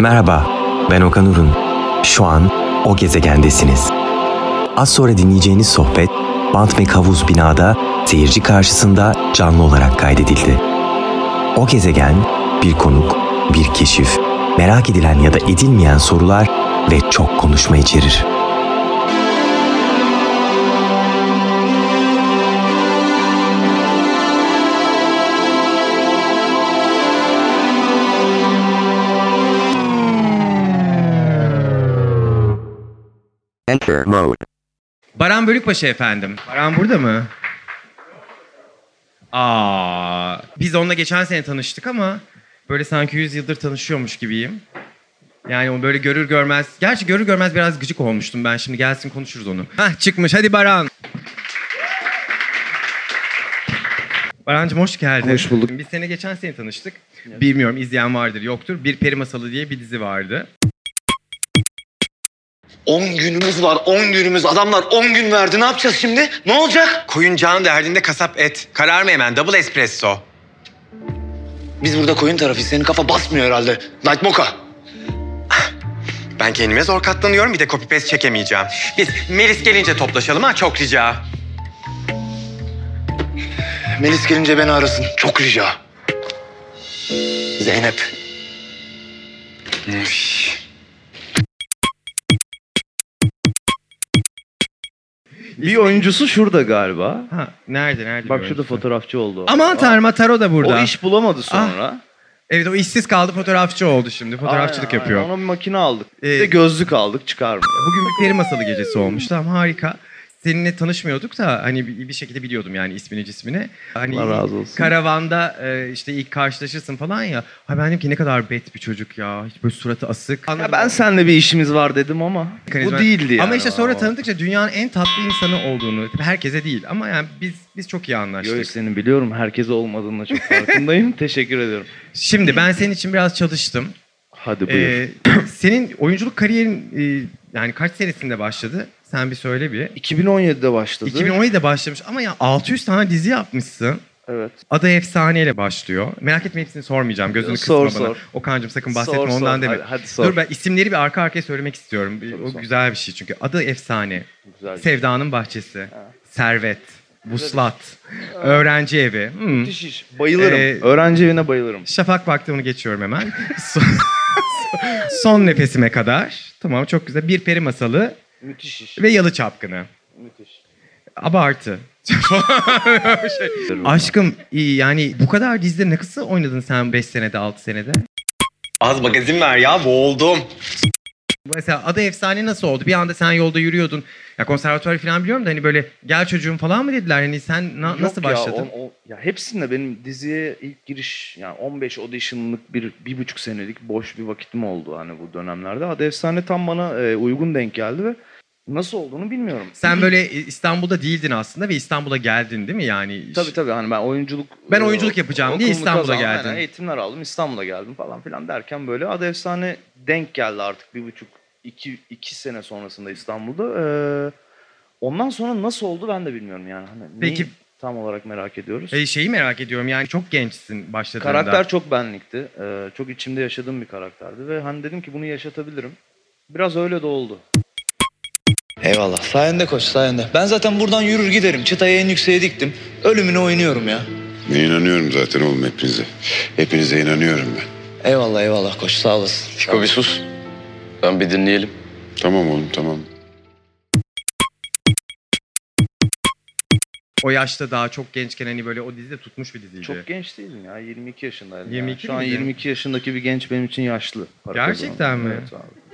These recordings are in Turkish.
Merhaba, ben Okan Urun. Şu an o gezegendesiniz. Az sonra dinleyeceğiniz sohbet Bant ve Kavuz binada seyirci karşısında canlı olarak kaydedildi. O gezegen bir konuk, bir keşif, merak edilen ya da edilmeyen sorular ve çok konuşma içerir. Enter mode. Baran Bölükbaşı efendim. Baran burada mı? Aa, biz onunla geçen sene tanıştık ama böyle sanki 100 yıldır tanışıyormuş gibiyim. Yani o böyle görür görmez, gerçi görür görmez biraz gıcık olmuştum ben şimdi gelsin konuşuruz onu. Hah çıkmış hadi Baran. Barancığım hoş geldin. Hoş bulduk. Biz sene geçen sene tanıştık. Bilmiyorum izleyen vardır yoktur. Bir Peri Masalı diye bir dizi vardı. 10 günümüz var 10 günümüz. Adamlar 10 gün verdi. Ne yapacağız şimdi? Ne olacak? Koyun can derdinde kasap et. Karar mı hemen? Double espresso. Biz burada koyun tarafıyız. Senin kafa basmıyor herhalde. Night Mocha. Ben kendime zor katlanıyorum bir de copy paste çekemeyeceğim. Biz Melis gelince toplaşalım ha çok rica. Melis gelince beni arasın. Çok rica. Zeynep. Üf. Bir oyuncusu şurada galiba. Ha nerede nerede? Bak şurada fotoğrafçı oldu. Aman tanrım Ataro da burada. O iş bulamadı sonra. Evet o işsiz kaldı fotoğrafçı oldu şimdi. Fotoğrafçılık Aynen, yapıyor. aynen. Ona bir makine aldık. Ee, bir de gözlük aldık çıkarmıyor. Bugün bir peri masalı gecesi olmuş. Tamam harika. Seninle tanışmıyorduk da hani bir, şekilde biliyordum yani ismini cismini. Hani Allah razı olsun. Karavanda e, işte ilk karşılaşırsın falan ya. Ha ben dedim ki ne kadar bet bir çocuk ya. Hiç böyle suratı asık. Ya ben seninle bir işimiz var dedim ama bu değildi yani. Ama işte sonra tanıdıkça dünyanın en tatlı insanı olduğunu, tabii herkese değil ama yani biz biz çok iyi anlaştık. Yo, senin biliyorum herkese olmadığını çok farkındayım. Teşekkür ediyorum. Şimdi ben senin için biraz çalıştım. Hadi buyur. Ee, senin oyunculuk kariyerin e, yani kaç senesinde başladı? Sen bir söyle bir. 2017'de başladı. 2017'de başlamış ama ya 600 tane dizi yapmışsın. Evet. Adı Efsaneyle başlıyor. Merak etme hepsini sormayacağım. Gözünü Sor, kısma bana. sor. Okan'cığım sakın bahsetme Sor, sor. ondan deme. Hadi, hadi sor. Dur ben isimleri bir arka arkaya söylemek istiyorum. Tabii, o sor. güzel bir şey çünkü. Adı Efsane. Güzel. Sevda'nın Bahçesi. Servet. Vuslat. Öğrenci evi. Hmm. Müthiş iş. Bayılırım. Ee, Öğrenci evine bayılırım. Şafak vakti onu geçiyorum hemen. Son nefesime kadar. Tamam çok güzel. Bir peri masalı Müthiş iş. ve yalı çapkını. Müthiş. Abartı. Şey, Aşkım iyi yani bu kadar dizide ne kısa oynadın sen 5 senede 6 senede? Az magazin ver ya boğuldum. Mesela adı efsane nasıl oldu? Bir anda sen yolda yürüyordun. Ya konservatuvar falan biliyorum da hani böyle gel çocuğum falan mı dediler? Hani sen na- Yok nasıl ya, başladın? o- o- ya hepsinde benim diziye ilk giriş yani 15 audition'lık bir, bir buçuk senelik boş bir vakitim oldu hani bu dönemlerde. Adı Efsane tam bana e, uygun denk geldi ve nasıl olduğunu bilmiyorum. Sen böyle İstanbul'da değildin aslında ve İstanbul'a geldin değil mi yani? Tabii tabii hani ben oyunculuk... Ben e, oyunculuk yapacağım diye İstanbul'a geldin. Aynen, eğitimler aldım İstanbul'a geldim falan filan derken böyle Adı Efsane denk geldi artık bir buçuk iki, iki sene sonrasında İstanbul'da. Ee, ondan sonra nasıl oldu ben de bilmiyorum yani. Hani Peki- neyi tam olarak merak ediyoruz. E, şeyi merak ediyorum yani çok gençsin başladığında. Karakter çok benlikti. Ee, çok içimde yaşadığım bir karakterdi ve hani dedim ki bunu yaşatabilirim. Biraz öyle de oldu. Eyvallah. Sayende koç sayende. Ben zaten buradan yürür giderim. Çıtayı en yükseğe diktim. Ölümüne oynuyorum ya. Ben inanıyorum zaten oğlum hepinize. Hepinize inanıyorum ben. Eyvallah eyvallah koç sağ olasın. Fiko bir sus. Ben bir dinleyelim. Tamam oğlum tamam. O yaşta daha çok gençken hani böyle o dizide tutmuş bir diziydi. Çok genç değilim ya. 22 yaşındaydım. 22 yani. Şu an miydin? 22 yaşındaki bir genç benim için yaşlı. Gerçekten mi? Evet abi.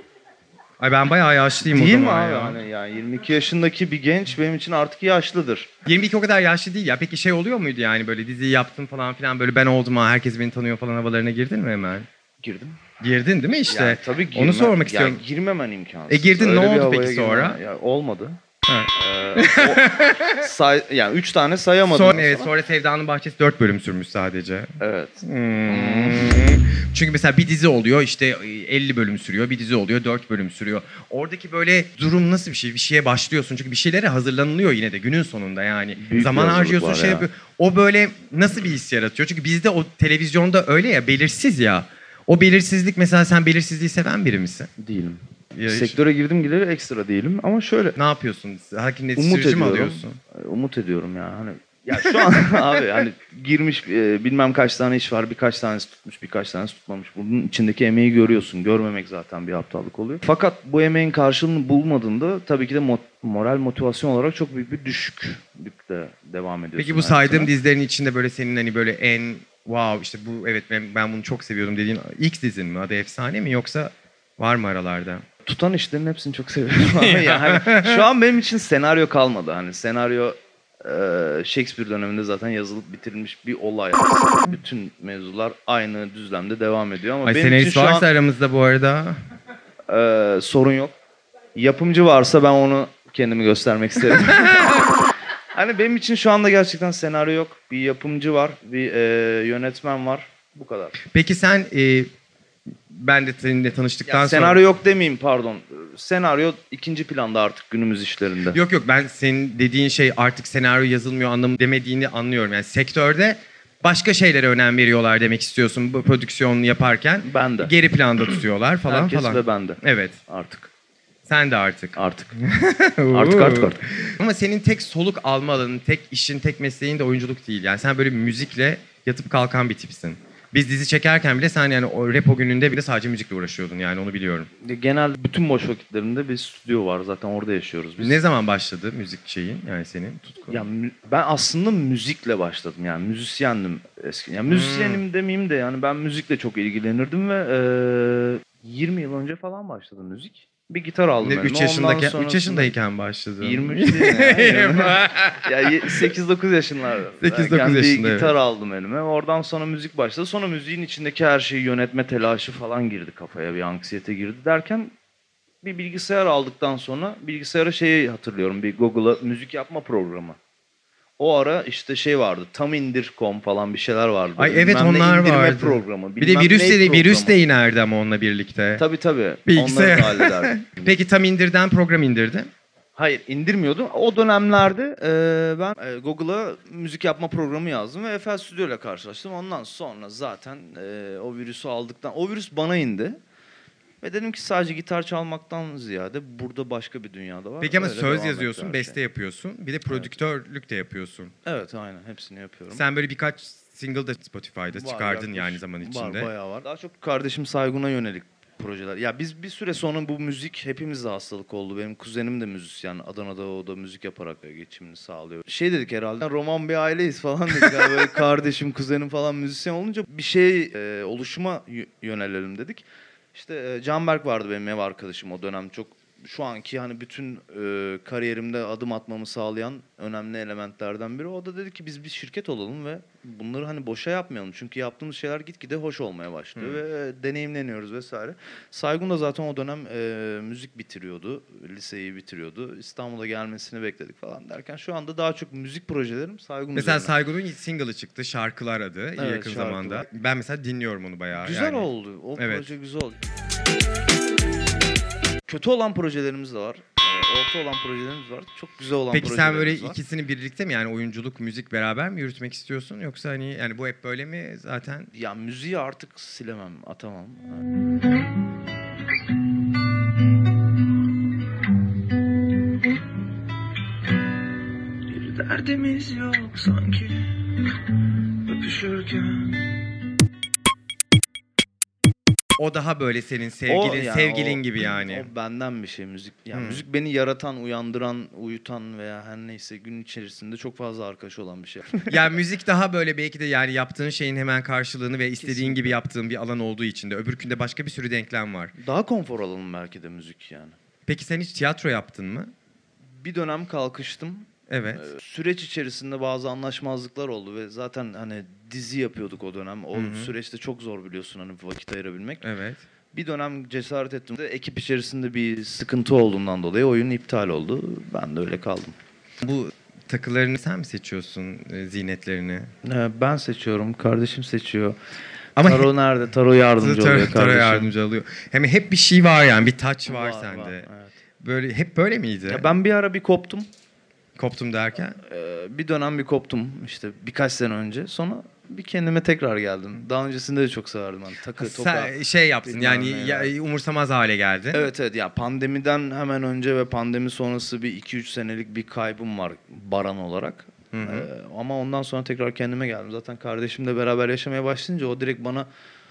Ay ben bayağı yaşlıyım Değil o mi zaman abi? ya. Hani yani 22 yaşındaki bir genç benim için artık yaşlıdır. 22 o kadar yaşlı değil ya. Peki şey oluyor muydu yani böyle diziyi yaptın falan filan böyle ben oldum ha herkes beni tanıyor falan havalarına girdin mi hemen? Girdim. Girdin değil mi işte? Yani tabii Onu girme- sormak istiyorum. Yani girmemen imkansız. E girdin, Öyle ne oldu peki girmen- sonra? Ya olmadı. Ha. Ee, o, say, yani üç tane sayamadım. Sonra, evet, sonra Sevda'nın Bahçesi 4 bölüm sürmüş sadece. Evet. Hmm. Çünkü mesela bir dizi oluyor işte 50 bölüm sürüyor. Bir dizi oluyor 4 bölüm sürüyor. Oradaki böyle durum nasıl bir şey? Bir şeye başlıyorsun. Çünkü bir şeylere hazırlanılıyor yine de günün sonunda yani. bir Zaman harcıyorsun şey ya. yapıyor. O böyle nasıl bir his yaratıyor? Çünkü bizde o televizyonda öyle ya belirsiz ya. O belirsizlik mesela sen belirsizliği seven biri misin? Değilim. Ya hiç- Sektöre girdim gideri ekstra değilim ama şöyle Ne yapıyorsun? Hakim yetiştirici mi ediyorum. alıyorsun? Umut ediyorum ya hani ya şu an abi hani girmiş e, bilmem kaç tane iş var birkaç tanesi tutmuş birkaç tanesi tutmamış. Bunun içindeki emeği görüyorsun. Görmemek zaten bir aptallık oluyor. Fakat bu emeğin karşılığını bulmadığında tabii ki de mo- moral motivasyon olarak çok büyük bir düşüklükte devam ediyorsun. Peki bu hayatına. saydığım dizilerin içinde böyle senin hani böyle en wow işte bu evet ben, ben bunu çok seviyordum dediğin ilk dizin mi? Adı efsane mi yoksa var mı aralarda? tutan işlerin hepsini çok seviyorum ama yani şu an benim için senaryo kalmadı. Hani senaryo e, Shakespeare döneminde zaten yazılıp bitirilmiş bir olay. Bütün mevzular aynı düzlemde devam ediyor ama Ay benim için şu varsa an aramızda bu arada. e, sorun yok. Yapımcı varsa ben onu kendimi göstermek isterim. hani benim için şu anda gerçekten senaryo yok. Bir yapımcı var, bir e, yönetmen var. Bu kadar. Peki sen e, ben de seninle tanıştıktan Ya, sonra... senaryo yok demeyeyim pardon. Senaryo ikinci planda artık günümüz işlerinde. Yok yok ben senin dediğin şey artık senaryo yazılmıyor anlamı demediğini anlıyorum. Yani sektörde başka şeylere önem veriyorlar demek istiyorsun bu prodüksiyonu yaparken. Ben de. Geri planda tutuyorlar falan Herkes falan. ve ben de. Evet. Artık. Sen de artık. Artık. Artık artık artık. Ama senin tek soluk alma alanın, tek işin, tek mesleğin de oyunculuk değil. Yani sen böyle müzikle yatıp kalkan bir tipsin. Biz dizi çekerken bile sen yani o repo gününde bile sadece müzikle uğraşıyordun yani onu biliyorum. Genel bütün boş vakitlerimde bir stüdyo var zaten orada yaşıyoruz biz. Ne zaman başladı müzik şeyin yani senin tutkun? Ya ben aslında müzikle başladım yani müzisyendim eski. Yani müzisyenim demeyeyim de yani ben müzikle çok ilgilenirdim ve e, 20 yıl önce falan başladı müzik. Bir gitar aldım Ne, elime. 3 yaşındayken, Ondan 3 sonrasında- yaşındayken başladı. 23 değil mi ya? ya ye- 8-9 yaşında. 8-9 bir yaşında, gitar aldım elime. Oradan sonra müzik başladı. Sonra müziğin içindeki her şeyi yönetme telaşı falan girdi kafaya. Bir anksiyete girdi derken bir bilgisayar aldıktan sonra bilgisayara şeyi hatırlıyorum. Bir Google'a müzik yapma programı. O ara işte şey vardı. Tam indir.com falan bir şeyler vardı. Ay evet Bilmem onlar indirme vardı. programı. Bir de virüs de, virüs programı. de inerdi ama onunla birlikte. Tabii tabii. Bilgisayar. Onları. Peki tam indirden program indirdi. Hayır indirmiyordum. O dönemlerde e, ben e, Google'a müzik yapma programı yazdım ve FL Studio ile karşılaştım. Ondan sonra zaten e, o virüsü aldıktan, o virüs bana indi. Ve dedim ki sadece gitar çalmaktan ziyade burada başka bir dünyada var. Peki ama Öyle söz yazıyorsun, her beste şey. yapıyorsun. Bir de prodüktörlük de yapıyorsun. Evet aynen hepsini yapıyorum. Sen böyle birkaç single da Spotify'da Var, çıkardın yaklaşık- yani zaman içinde. Var bayağı var. Daha çok kardeşim Saygun'a yönelik projeler. Ya biz bir süre sonra bu müzik hepimizde hastalık oldu. Benim kuzenim de müzisyen. Adana'da o da müzik yaparak geçimini sağlıyor. Şey dedik herhalde roman bir aileyiz falan dedik. Yani böyle kardeşim, kuzenim falan müzisyen olunca bir şey e, oluşuma yönelelim dedik. İşte e, Canberk vardı benim ev arkadaşım o dönem çok şu anki hani bütün e, kariyerimde adım atmamı sağlayan önemli elementlerden biri. O da dedi ki biz bir şirket olalım ve bunları hani boşa yapmayalım. Çünkü yaptığımız şeyler gitgide hoş olmaya başlıyor ve e, deneyimleniyoruz vesaire. Saygun da zaten o dönem e, müzik bitiriyordu. Liseyi bitiriyordu. İstanbul'a gelmesini bekledik falan derken şu anda daha çok müzik projelerim Saygun Mesela üzerine. Saygun'un single'ı çıktı, Şarkılar adı Evet, yakın Şarkılar. zamanda. Ben mesela dinliyorum onu bayağı. Güzel yani. oldu. O Evet. proje güzel oldu. Kötü olan projelerimiz de var. Ee, Orta olan projelerimiz var. Çok güzel olan Peki sen böyle projelerimiz var. ikisini birlikte mi yani oyunculuk, müzik beraber mi yürütmek istiyorsun yoksa hani yani bu hep böyle mi zaten? Ya müziği artık silemem, atamam. Bir derdimiz yok sanki öpüşürken O daha böyle senin sevgilin, yani sevgilin o- gibi yani. O benden bir şey müzik. Yani Hmm. müzik beni yaratan, uyandıran, uyutan veya her neyse gün içerisinde çok fazla arkadaş olan bir şey. yani müzik daha böyle belki de yani yaptığın şeyin hemen karşılığını ve istediğin gibi yaptığın bir alan olduğu için de öbürkünde başka bir sürü denklem var. Daha konfor alanım belki de müzik yani. Peki sen hiç tiyatro yaptın mı? Bir dönem kalkıştım. Evet. Ee, süreç içerisinde bazı anlaşmazlıklar oldu ve zaten hani dizi yapıyorduk o dönem. O Hı hı. süreçte çok zor biliyorsun hani vakit ayırabilmek. Evet. Bir dönem cesaret ettim de ekip içerisinde bir sıkıntı olduğundan dolayı oyun iptal oldu. Ben de öyle kaldım. Bu takılarını sen mi seçiyorsun e, zinetlerini? Ee, ben seçiyorum, kardeşim seçiyor. Ama Taro nerede? Taro yardımcı Taro- oluyor Taro kardeşim. yardımcı oluyor. Hem hep bir şey var yani bir touch var, Var, sende. var, evet. Böyle hep böyle miydi? Ya ben bir ara bir koptum. Koptum derken? Ee, bir dönem bir koptum işte birkaç sene önce. Sonra bir kendime tekrar geldim. Daha öncesinde de çok severdim hani takı, toka. Sen şey yaptın yani ya, umursamaz hale geldin. Evet evet ya pandemiden hemen önce ve pandemi sonrası bir 2-3 senelik bir kaybım var baran olarak. Hı hı. Ee, ama ondan sonra tekrar kendime geldim. Zaten kardeşimle beraber yaşamaya başlayınca o direkt bana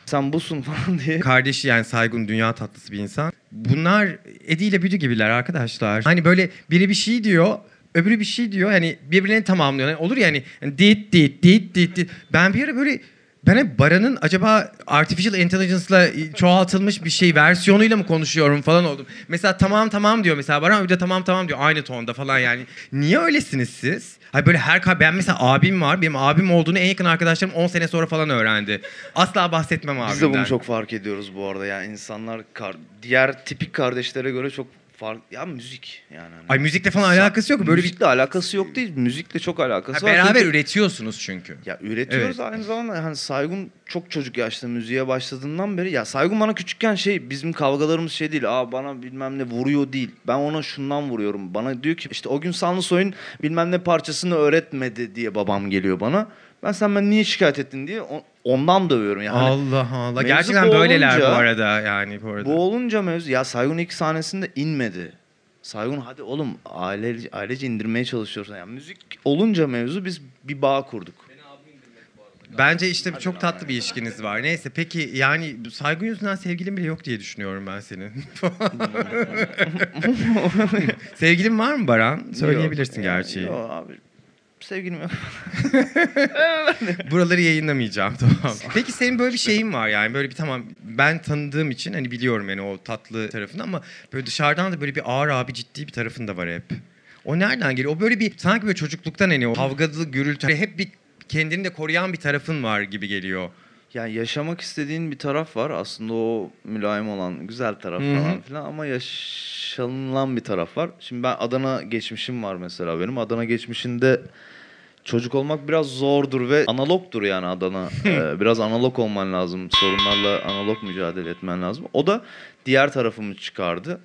sen busun falan diye. Kardeşi yani saygın dünya tatlısı bir insan. Bunlar Eddie ile Büdü gibiler arkadaşlar. Hani böyle biri bir şey diyor öbürü bir şey diyor hani birbirlerini tamamlıyor. Yani olur ya hani dit dit dit dit dit. Ben bir ara böyle ben hep Baran'ın acaba artificial intelligence'la çoğaltılmış bir şey versiyonuyla mı konuşuyorum falan oldum. Mesela tamam tamam diyor mesela Baran bir de tamam tamam diyor aynı tonda falan yani. Niye öylesiniz siz? Hayır böyle her ben mesela abim var. Benim abim olduğunu en yakın arkadaşlarım 10 sene sonra falan öğrendi. Asla bahsetmem abimden. Biz de bunu çok fark ediyoruz bu arada. Yani insanlar kar- diğer tipik kardeşlere göre çok fark ya müzik yani. hani. Ay müzikle falan alakası yok. Böyle bir Müzikle alakası yok değil. Müzikle çok alakası Ha, var. beraber Çünkü- üretiyorsunuz çünkü. Ya üretiyoruz aynı zamanda hani Saygun çok çocuk yaşta müziğe başladığından beri ya Saygun bana küçükken şey bizim kavgalarımız şey değil. Aa bana bilmem ne vuruyor değil. Ben ona şundan vuruyorum. Bana diyor ki işte o gün Sanlısoy'un bilmem ne parçasını öğretmedi diye babam geliyor bana. Ben sen ben niye şikayet ettin diye on- ondan dövüyorum yani. Allah Allah. Gerçekten bu böyleler bu olunca- arada yani bu arada. Bu olunca mevzu ya Saygun ilk sahnesinde inmedi. Saygun hadi oğlum aile, ailece indirmeye çalışıyoruz. Yani müzik olunca mevzu biz bir bağ kurduk. Bence işte çok tatlı bir ilişkiniz var. Neyse peki yani saygın yüzünden sevgilin bile yok diye düşünüyorum ben senin. Sevgilin var mı Baran? Söyleyebilirsin Yok, gerçi. Yok abi sevgilim yok. Buraları yayınlamayacağım tamam. Peki senin böyle bir şeyin var yani böyle bir tamam ben tanıdığım için hani biliyorum yani o tatlı tarafını ama böyle dışarıdan da böyle bir ağır abi ciddi bir tarafın da var hep. O nereden geliyor? O böyle bir sanki böyle çocukluktan hani o kavgalı gürültü hep bir kendini de koruyan bir tarafın var gibi geliyor. Yani yaşamak istediğin bir taraf var. Aslında o mülayim olan güzel taraf Hı hı. falan filan ama yaşanılan bir taraf var. Şimdi ben Adana geçmişim var mesela benim. Adana geçmişinde çocuk olmak biraz zordur ve analogdur yani Adana. Ee, biraz analog olman lazım. Sorunlarla analog mücadele etmen lazım. O da diğer tarafımı çıkardı.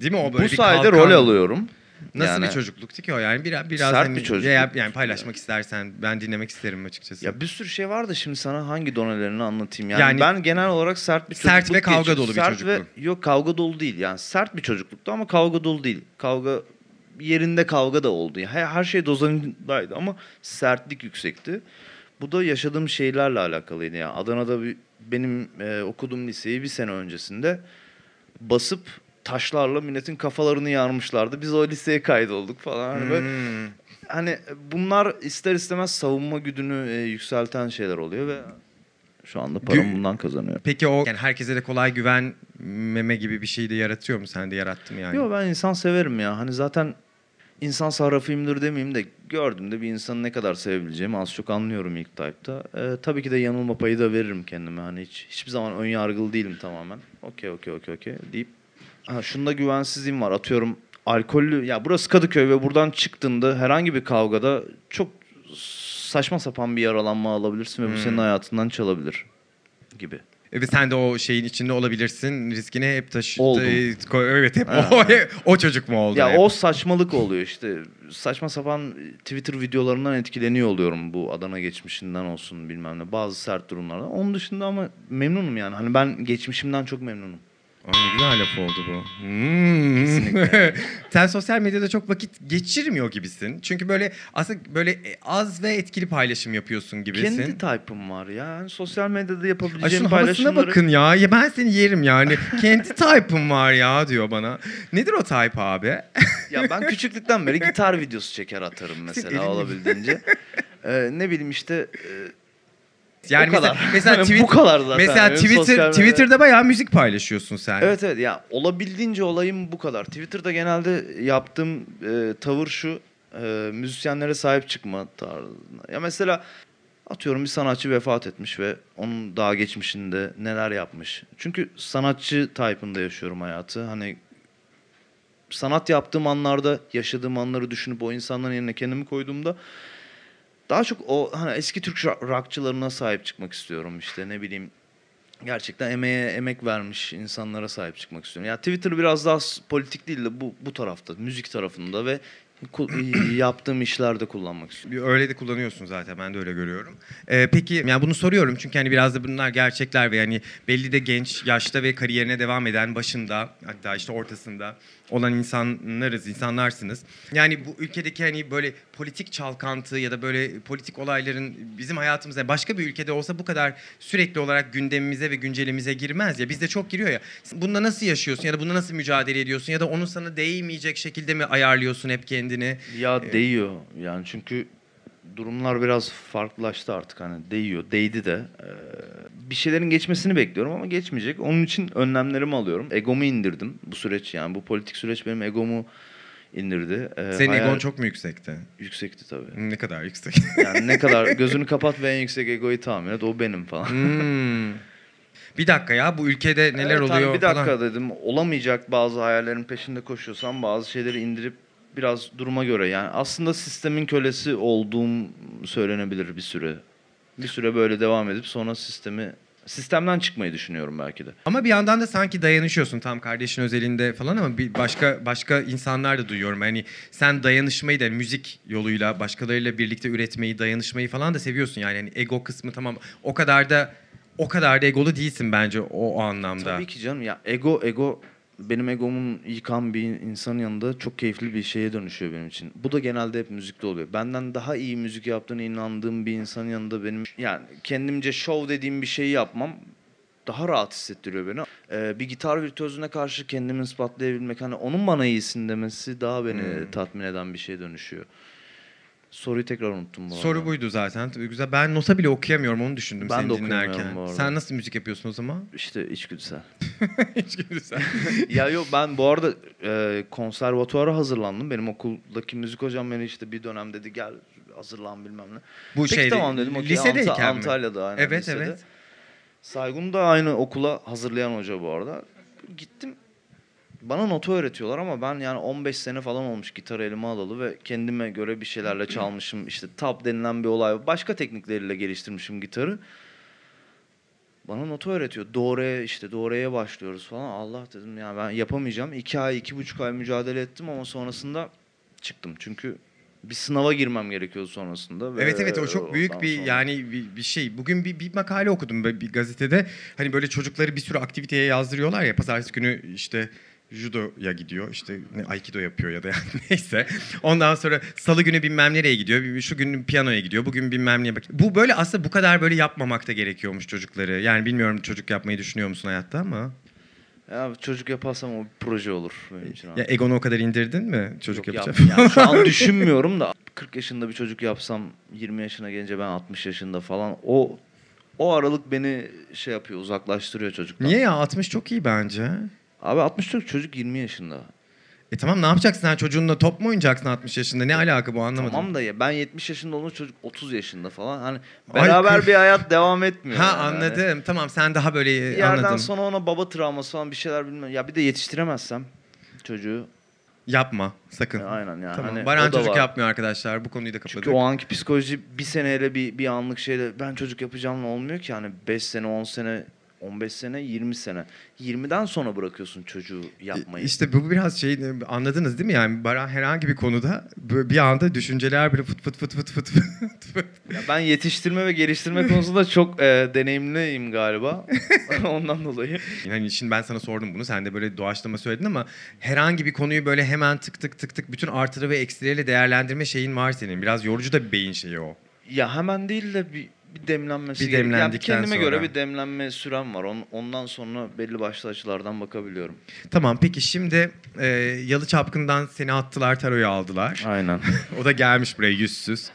Değil mi o böyle Bu sayede kalkan. rol alıyorum. Nasıl Yani- bir çocukluktu ki o yani biraz biraz Sert hani bir çocukluk. veya yani paylaşmak istersen ben dinlemek isterim açıkçası. Ya bir sürü şey var da şimdi sana hangi donelerini anlatayım. Yani, Yani- ben genel olarak sert bir Sert çocukluk ve kavga geçirdim. dolu bir sert çocukluk. Ve, yok kavga dolu değil. Yani sert bir çocukluktu ama kavga dolu değil. Kavga yerinde kavga da oldu. Yani her, her şey dozanındaydı ama sertlik yüksekti. Bu da yaşadığım şeylerle alakalıydı. Yani Adana'da bir, benim e, okuduğum liseyi bir sene öncesinde basıp taşlarla milletin kafalarını yarmışlardı. Biz o liseye kaydolduk falan. Hani böyle Hmm. hani bunlar ister istemez savunma güdünü e, yükselten şeyler oluyor ve şu anda param Gü- bundan kazanıyor. Peki o yani herkese de kolay güvenmeme gibi bir şey de yaratıyor mu? Sen de yarattı mı yani? Yok ben insan severim ya. Hani zaten insan sarrafıyımdır demeyeyim de gördüğümde bir insanı ne kadar sevebileceğimi az çok anlıyorum ilk type'ta. E, tabii ki de yanılma payı da veririm kendime. Hani hiç hiçbir zaman ön yargılı değilim tamamen. Okey okey okey okey deyip ha, şunda güvensizliğim var. Atıyorum alkollü ya burası Kadıköy ve buradan çıktığında herhangi bir kavgada çok saçma sapan bir yaralanma alabilirsin ve bu senin Hmm. hayatından çalabilir gibi. Ve sen de o şeyin içinde olabilirsin. Riskini hep taşı... Oldum. Evet hep o, o çocuk mu oldu? Ya hep? o saçmalık oluyor işte. Saçma sapan Twitter videolarından etkileniyor oluyorum bu Adana geçmişinden olsun bilmem ne. Bazı sert durumlardan. Onun dışında ama memnunum yani. Hani ben geçmişimden çok memnunum. Ay ne güzel laf oldu bu. Hmm. Sen sosyal medyada çok vakit geçirmiyor gibisin. Çünkü böyle aslında böyle az ve etkili paylaşım yapıyorsun gibisin. Kendi type'ım var ya. Yani sosyal medyada Ay yapabileceğim şunun havasına paylaşımları... bakın ya. ya. Ben seni yerim yani. Kendi type'ım var ya diyor bana. Nedir o type abi? ya ben küçüklükten beri gitar videosu çeker atarım Elini- mesela olabildiğince. Ee, ne bileyim işte... e, Yani O kadar. mesela, mesela tweet- Bu kadar zaten. Mesela Benim Twitter Twitter'da bayağı müzik paylaşıyorsun sen. Evet evet ya olabildiğince olayım bu kadar. Twitter'da genelde yaptığım e, tavır şu e, müzisyenlere sahip çıkma tarzında. Ya mesela atıyorum bir sanatçı vefat etmiş ve onun daha geçmişinde neler yapmış. Çünkü sanatçı type'ında yaşıyorum hayatı. Hani sanat yaptığım anlarda yaşadığım anları düşünüp o insanların yerine kendimi koyduğumda daha çok o hani eski Türk rock- rockçılarına sahip çıkmak istiyorum işte ne bileyim gerçekten emeğe emek vermiş insanlara sahip çıkmak istiyorum. Ya Twitter biraz daha politik değil de bu bu tarafta, müzik tarafında ve yaptığım işlerde kullanmak istiyorum. Öyle de kullanıyorsun zaten ben de öyle görüyorum. Ee, peki yani bunu soruyorum çünkü hani biraz da bunlar gerçekler ve yani belli de genç yaşta ve kariyerine devam eden başında hatta işte ortasında olan insanlarız, insanlarsınız. Yani bu ülkedeki hani böyle politik çalkantı ya da böyle politik olayların bizim hayatımıza başka bir ülkede olsa bu kadar sürekli olarak gündemimize ve güncelimize girmez ya. Bizde çok giriyor ya. Bunda nasıl yaşıyorsun ya da bunda nasıl mücadele ediyorsun ya da onu sana değmeyecek şekilde mi ayarlıyorsun hep kendini? Ya değiyor yani çünkü durumlar biraz farklılaştı artık hani değiyor, değdi de. Ee, bir şeylerin geçmesini bekliyorum ama geçmeyecek. Onun için önlemlerimi alıyorum. Egomu indirdim bu süreç yani bu politik süreç benim egomu indirdi. Ee, Senin hayal- egon çok mu yüksekti? yüksekti tabii. Ne kadar yüksek? Yani ne kadar gözünü kapat ve en yüksek egoyu tahmin et o benim falan. Hmm. Bir dakika ya bu ülkede neler Evet, hani oluyor bir dakika falan. dedim. Olamayacak bazı hayallerin peşinde koşuyorsam bazı şeyleri indirip biraz duruma göre yani aslında sistemin kölesi olduğum söylenebilir bir süre. Bir süre böyle devam edip sonra sistemi sistemden çıkmayı düşünüyorum belki de. Ama bir yandan da sanki dayanışıyorsun tam kardeşin özelinde falan ama bir başka başka insanlar da duyuyorum. Hani sen dayanışmayı da yani müzik yoluyla başkalarıyla birlikte üretmeyi, dayanışmayı falan da seviyorsun yani. Hani ego kısmı tamam o kadar da o kadar da egolu değilsin bence o, o anlamda. Tabii ki canım ya ego ego benim egomun yıkan bir insanın yanında çok keyifli bir şeye dönüşüyor benim için. Bu da genelde hep müzikte oluyor. Benden daha iyi müzik yaptığına inandığım bir insanın yanında benim yani kendimce show dediğim bir şeyi yapmam daha rahat hissettiriyor beni. Ee, bir gitar virtüözüne karşı kendimi ispatlayabilmek hani onun bana iyisin demesi daha beni Hmm. tatmin eden bir şeye dönüşüyor. Soruyu tekrar unuttum bu arada. Soru buydu zaten. Tabii güzel. Ben nota bile okuyamıyorum onu düşündüm Ben seni de okuyamıyorum dinlerken. bu arada. Sen nasıl müzik yapıyorsun o zaman? İşte içgüdüsel. Hiç güzel. ya yok ben bu arada e, konservatuara hazırlandım. Benim okuldaki müzik hocam beni işte bir dönem dedi gel hazırlan bilmem ne. Bu Peki şeyde tamam dedim. okey, lisedeyken Anta- mi? Antalya'da aynen Evet lisede. evet. Saygun da aynı okula hazırlayan hoca bu arada. Gittim bana nota öğretiyorlar ama ben yani 15 sene falan olmuş gitarı elime alalı ve kendime göre bir şeylerle çalmışım. İşte tab denilen bir olay. Başka teknikleriyle geliştirmişim gitarı. Bana nota öğretiyor. Do re işte do re'ye başlıyoruz falan. Allah dedim ya ben yapamayacağım. İki ay, iki buçuk ay mücadele ettim ama sonrasında çıktım. Çünkü bir sınava girmem gerekiyordu sonrasında. ve Evet evet o çok büyük bir sonra- yani bir, bir şey. Bugün bir, bir makale okudum bir gazetede. Hani böyle çocukları bir sürü aktiviteye yazdırıyorlar ya. Pazartesi günü işte judoya gidiyor işte ne, aikido yapıyor ya da yani neyse. Ondan sonra salı günü bilmem nereye gidiyor. Şu gün piyanoya gidiyor. Bugün bilmem neye bak. Bu böyle aslında bu kadar böyle yapmamak da gerekiyormuş çocukları. Yani bilmiyorum çocuk yapmayı düşünüyor musun hayatta ama. Ya çocuk yaparsam o proje olur benim için. Ya egonu o kadar indirdin mi çocuk Yok, yapacak? yap- yani şu an düşünmüyorum da 40 yaşında bir çocuk yapsam 20 yaşına gelince ben 60 yaşında falan o o aralık beni şey yapıyor uzaklaştırıyor çocuktan. Niye ya 60 çok iyi bence. Abi 60 çocuk çocuk 20 yaşında. E tamam ne yapacaksın sen çocuğunla top mu oynayacaksın 60 yaşında? Ne alaka bu anlamadım. Tamam da ya ben 70 yaşında olunca çocuk 30 yaşında falan. Hani Ay, beraber kırk- bir hayat devam etmiyor. Ha yani. anladım. Tamam sen daha böyle Bir yerden sonra ona baba travması falan bir şeyler bilmem. Ya bir de yetiştiremezsem çocuğu. Yapma sakın. Aynen yani. Tamam. Hani Baran çocuk var. yapmıyor arkadaşlar. Bu konuyu da kapadık. Çünkü o anki psikoloji bir seneyle bir, bir anlık şeyle ben çocuk yapacağımla olmuyor ki. Yani 5 sene, 10 sene, 15 sene, 20 sene. 20'den sonra bırakıyorsun çocuğu yapmayı. İşte bu biraz şey anladınız değil mi yani Baran herhangi bir konuda bir anda düşünceler böyle fıt fıt fıt fıt fıt fıt. Ya ben yetiştirme ve geliştirme konusunda çok e, deneyimliyim galiba. Ondan dolayı. Yani şimdi ben sana sordum bunu sen de böyle doğaçlama söyledin ama herhangi bir konuyu böyle hemen tık tık tık tık bütün artıları ve eksileriyle değerlendirme şeyin var senin. Biraz yorucu da bir beyin şeyi o. Ya hemen değil de bir, bir demlenmesi Bir gerekiyor. Yani kendime sonra. göre bir demlenme sürem var. On- Ondan sonra belli başlı açılardan bakabiliyorum. Tamam peki şimdi e, Yalı Çapkın'dan seni attılar taroyu aldılar. Aynen. O da gelmiş buraya yüzsüz.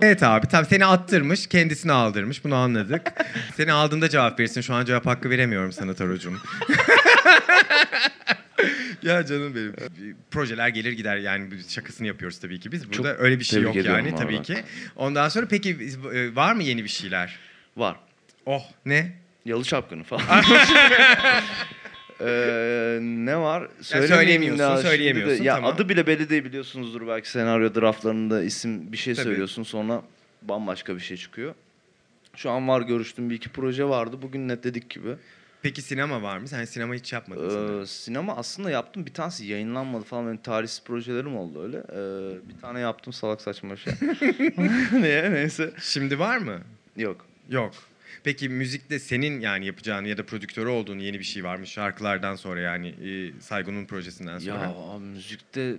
Evet abi tamam seni attırmış kendisini aldırmış bunu anladık. seni aldığında cevap verirsin şu an cevap hakkı veremiyorum sana Tarocuğum. ya canım benim. Projeler gelir gider yani şakasını yapıyoruz tabii ki biz. Burada öyle bir şey yok yani tabii ki. Ondan sonra peki e, var mı yeni bir şeyler? Var. Oh ne? Yalı çapkını falan. Ee, ne var? söyleyemiyorsun, daha şimdi de- söyleyemiyorsun, ya tamam. adı bile belli değil biliyorsunuzdur belki senaryo draftlarında isim bir şey Tabii. söylüyorsun sonra bambaşka bir şey çıkıyor. Şu an var görüştüğüm bir iki proje vardı. Bugün netledik gibi. Peki sinema var mı? Sen sinema hiç yapmadın sanırım. Ee, sinema aslında yaptım. Bir tanesi yayınlanmadı falan. Benim tarihsiz projelerim oldu öyle. Ee, bir tane yaptım salak saçma şey. Niye? Neyse. Şimdi var mı? Yok. Yok. Peki müzikte senin yani yapacağın ya da prodüktörü olduğun yeni bir şey var mı? Şarkılardan sonra yani e, Saygun'un projesinden sonra. Ya abi, müzikte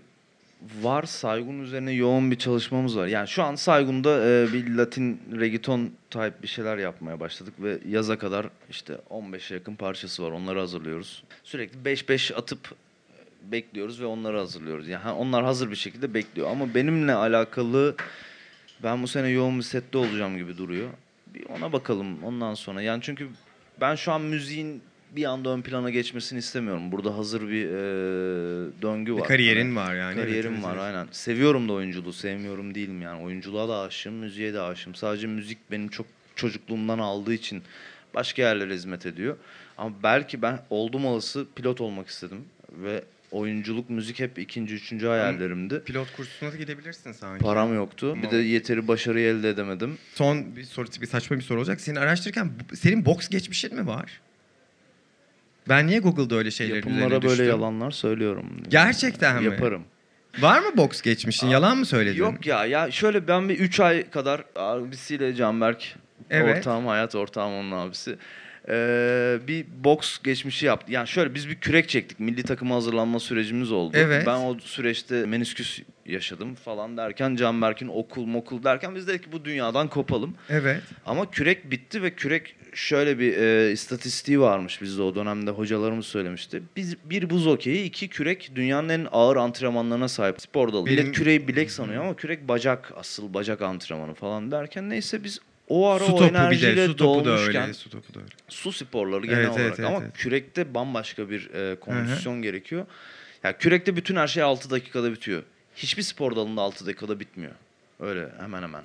var Saygun üzerine yoğun bir çalışmamız var. Yani şu an Saygun'da e, bir Latin reggaeton type bir şeyler yapmaya başladık ve yaza kadar işte 15'e yakın parçası var. Onları hazırlıyoruz. Sürekli 5-5 atıp e, bekliyoruz ve onları hazırlıyoruz. Yani onlar hazır bir şekilde bekliyor. Ama benimle alakalı ben bu sene yoğun bir sette olacağım gibi duruyor. Bir ona bakalım ondan sonra. Yani çünkü ben şu an müziğin bir anda ön plana geçmesini istemiyorum. Burada hazır bir e, döngü Bir var. kariyerin Hani var yani. Kariyerim Evet, var evet. aynen. Seviyorum da oyunculuğu, sevmiyorum değilim yani. Oyunculuğa da aşığım, müziğe de aşığım. Sadece müzik benim çok çocukluğumdan aldığı için başka yerlere hizmet ediyor. Ama belki ben oldum olası pilot olmak istedim ve oyunculuk, müzik hep ikinci, üçüncü hayallerimdi. Pilot kursuna da gidebilirsin sanki. Param yoktu. Bir de yeteri başarıyı elde edemedim. Son bir soru, bir saçma bir soru olacak. Seni araştırırken senin boks geçmişin mi var? Ben niye Google'da öyle şeylerin Yapımlara üzerine böyle düştüm? yalanlar söylüyorum. Gerçekten mi? Yaparım. Var mı boks geçmişin? Yalan mı söyledin? Yok ya ya şöyle ben bir 3 ay kadar abisiyle Canberk Evet. ortağım hayat ortağım onun abisi. Ee, bir boks geçmişi yaptı. Yani şöyle biz bir kürek çektik. Milli takıma hazırlanma sürecimiz oldu. Evet. Ben o süreçte menisküs yaşadım falan derken Canberk'in okul mokul derken biz dedik ki bu dünyadan kopalım. Evet. Ama kürek bitti ve kürek şöyle bir e, istatistiği varmış bizde o dönemde hocalarımız söylemişti. Biz bir buz okeyi, iki kürek dünyanın en ağır antrenmanlarına sahip spor dalı. Benim- Millet küreği bilek sanıyor ama kürek bacak asıl bacak antrenmanı falan derken neyse biz o ara Su o topu bir enerjiyle de. Su topu da öyle. Su topu da öyle. su sporları genel Evet, olarak evet, evet, ama evet. kürekte bambaşka bir e, kondisyon gerekiyor. Ya kürekte bütün her şey 6 dakikada bitiyor. Hiçbir spor dalında 6 dakikada bitmiyor. Öyle hemen hemen.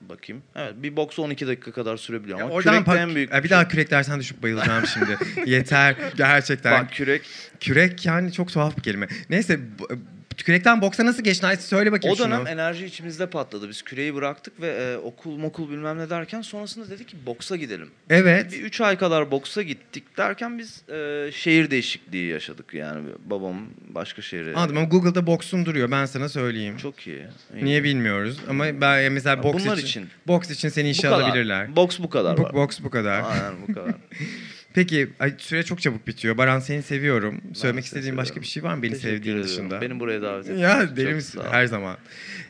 Bakayım. Evet bir boks 12 dakika kadar sürebiliyor Ya ama oradan pak- en büyük bir daha kürek dersen düşüp bayılacağım şimdi. Yeter. Gerçekten. Bak kürek Kürek yani çok tuhaf bir kelime. Neyse kürekten boksa nasıl geçtin? Ay söyle bakayım o dönem şunu. enerji içimizde patladı. Biz küreği bıraktık ve e, okul mokul bilmem ne derken sonrasında dedik ki boksa gidelim. Evet. Bir 3 ay kadar boksa gittik derken biz e, şehir değişikliği yaşadık. Yani babam başka şehre. Anladım ama Google'da boksun duruyor ben sana söyleyeyim. Çok iyi. iyi. Niye bilmiyoruz ama ben mesela Ya boks bunlar için, için. boks için seni Bu işe kadar. alabilirler. Boks bu kadar Bu- var. boks bu kadar. Aynen bu kadar. Peki süre çok çabuk bitiyor. Baran seni seviyorum. Söylemek seni istediğin başka seviyorum. bir şey var mı beni Teşekkür sevdiğin ediyorum. dışında? Beni buraya davet ettiğin Ya için deli çok misin? sağ ol. Her zaman.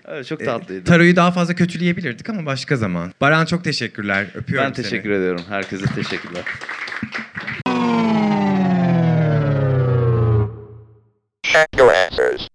Evet çok E, tatlıydı. Taroyu daha fazla kötüleyebilirdik ama başka zaman. Baran çok teşekkürler. Öpüyorum ben seni. teşekkür ediyorum. Herkese teşekkürler. Check your answers.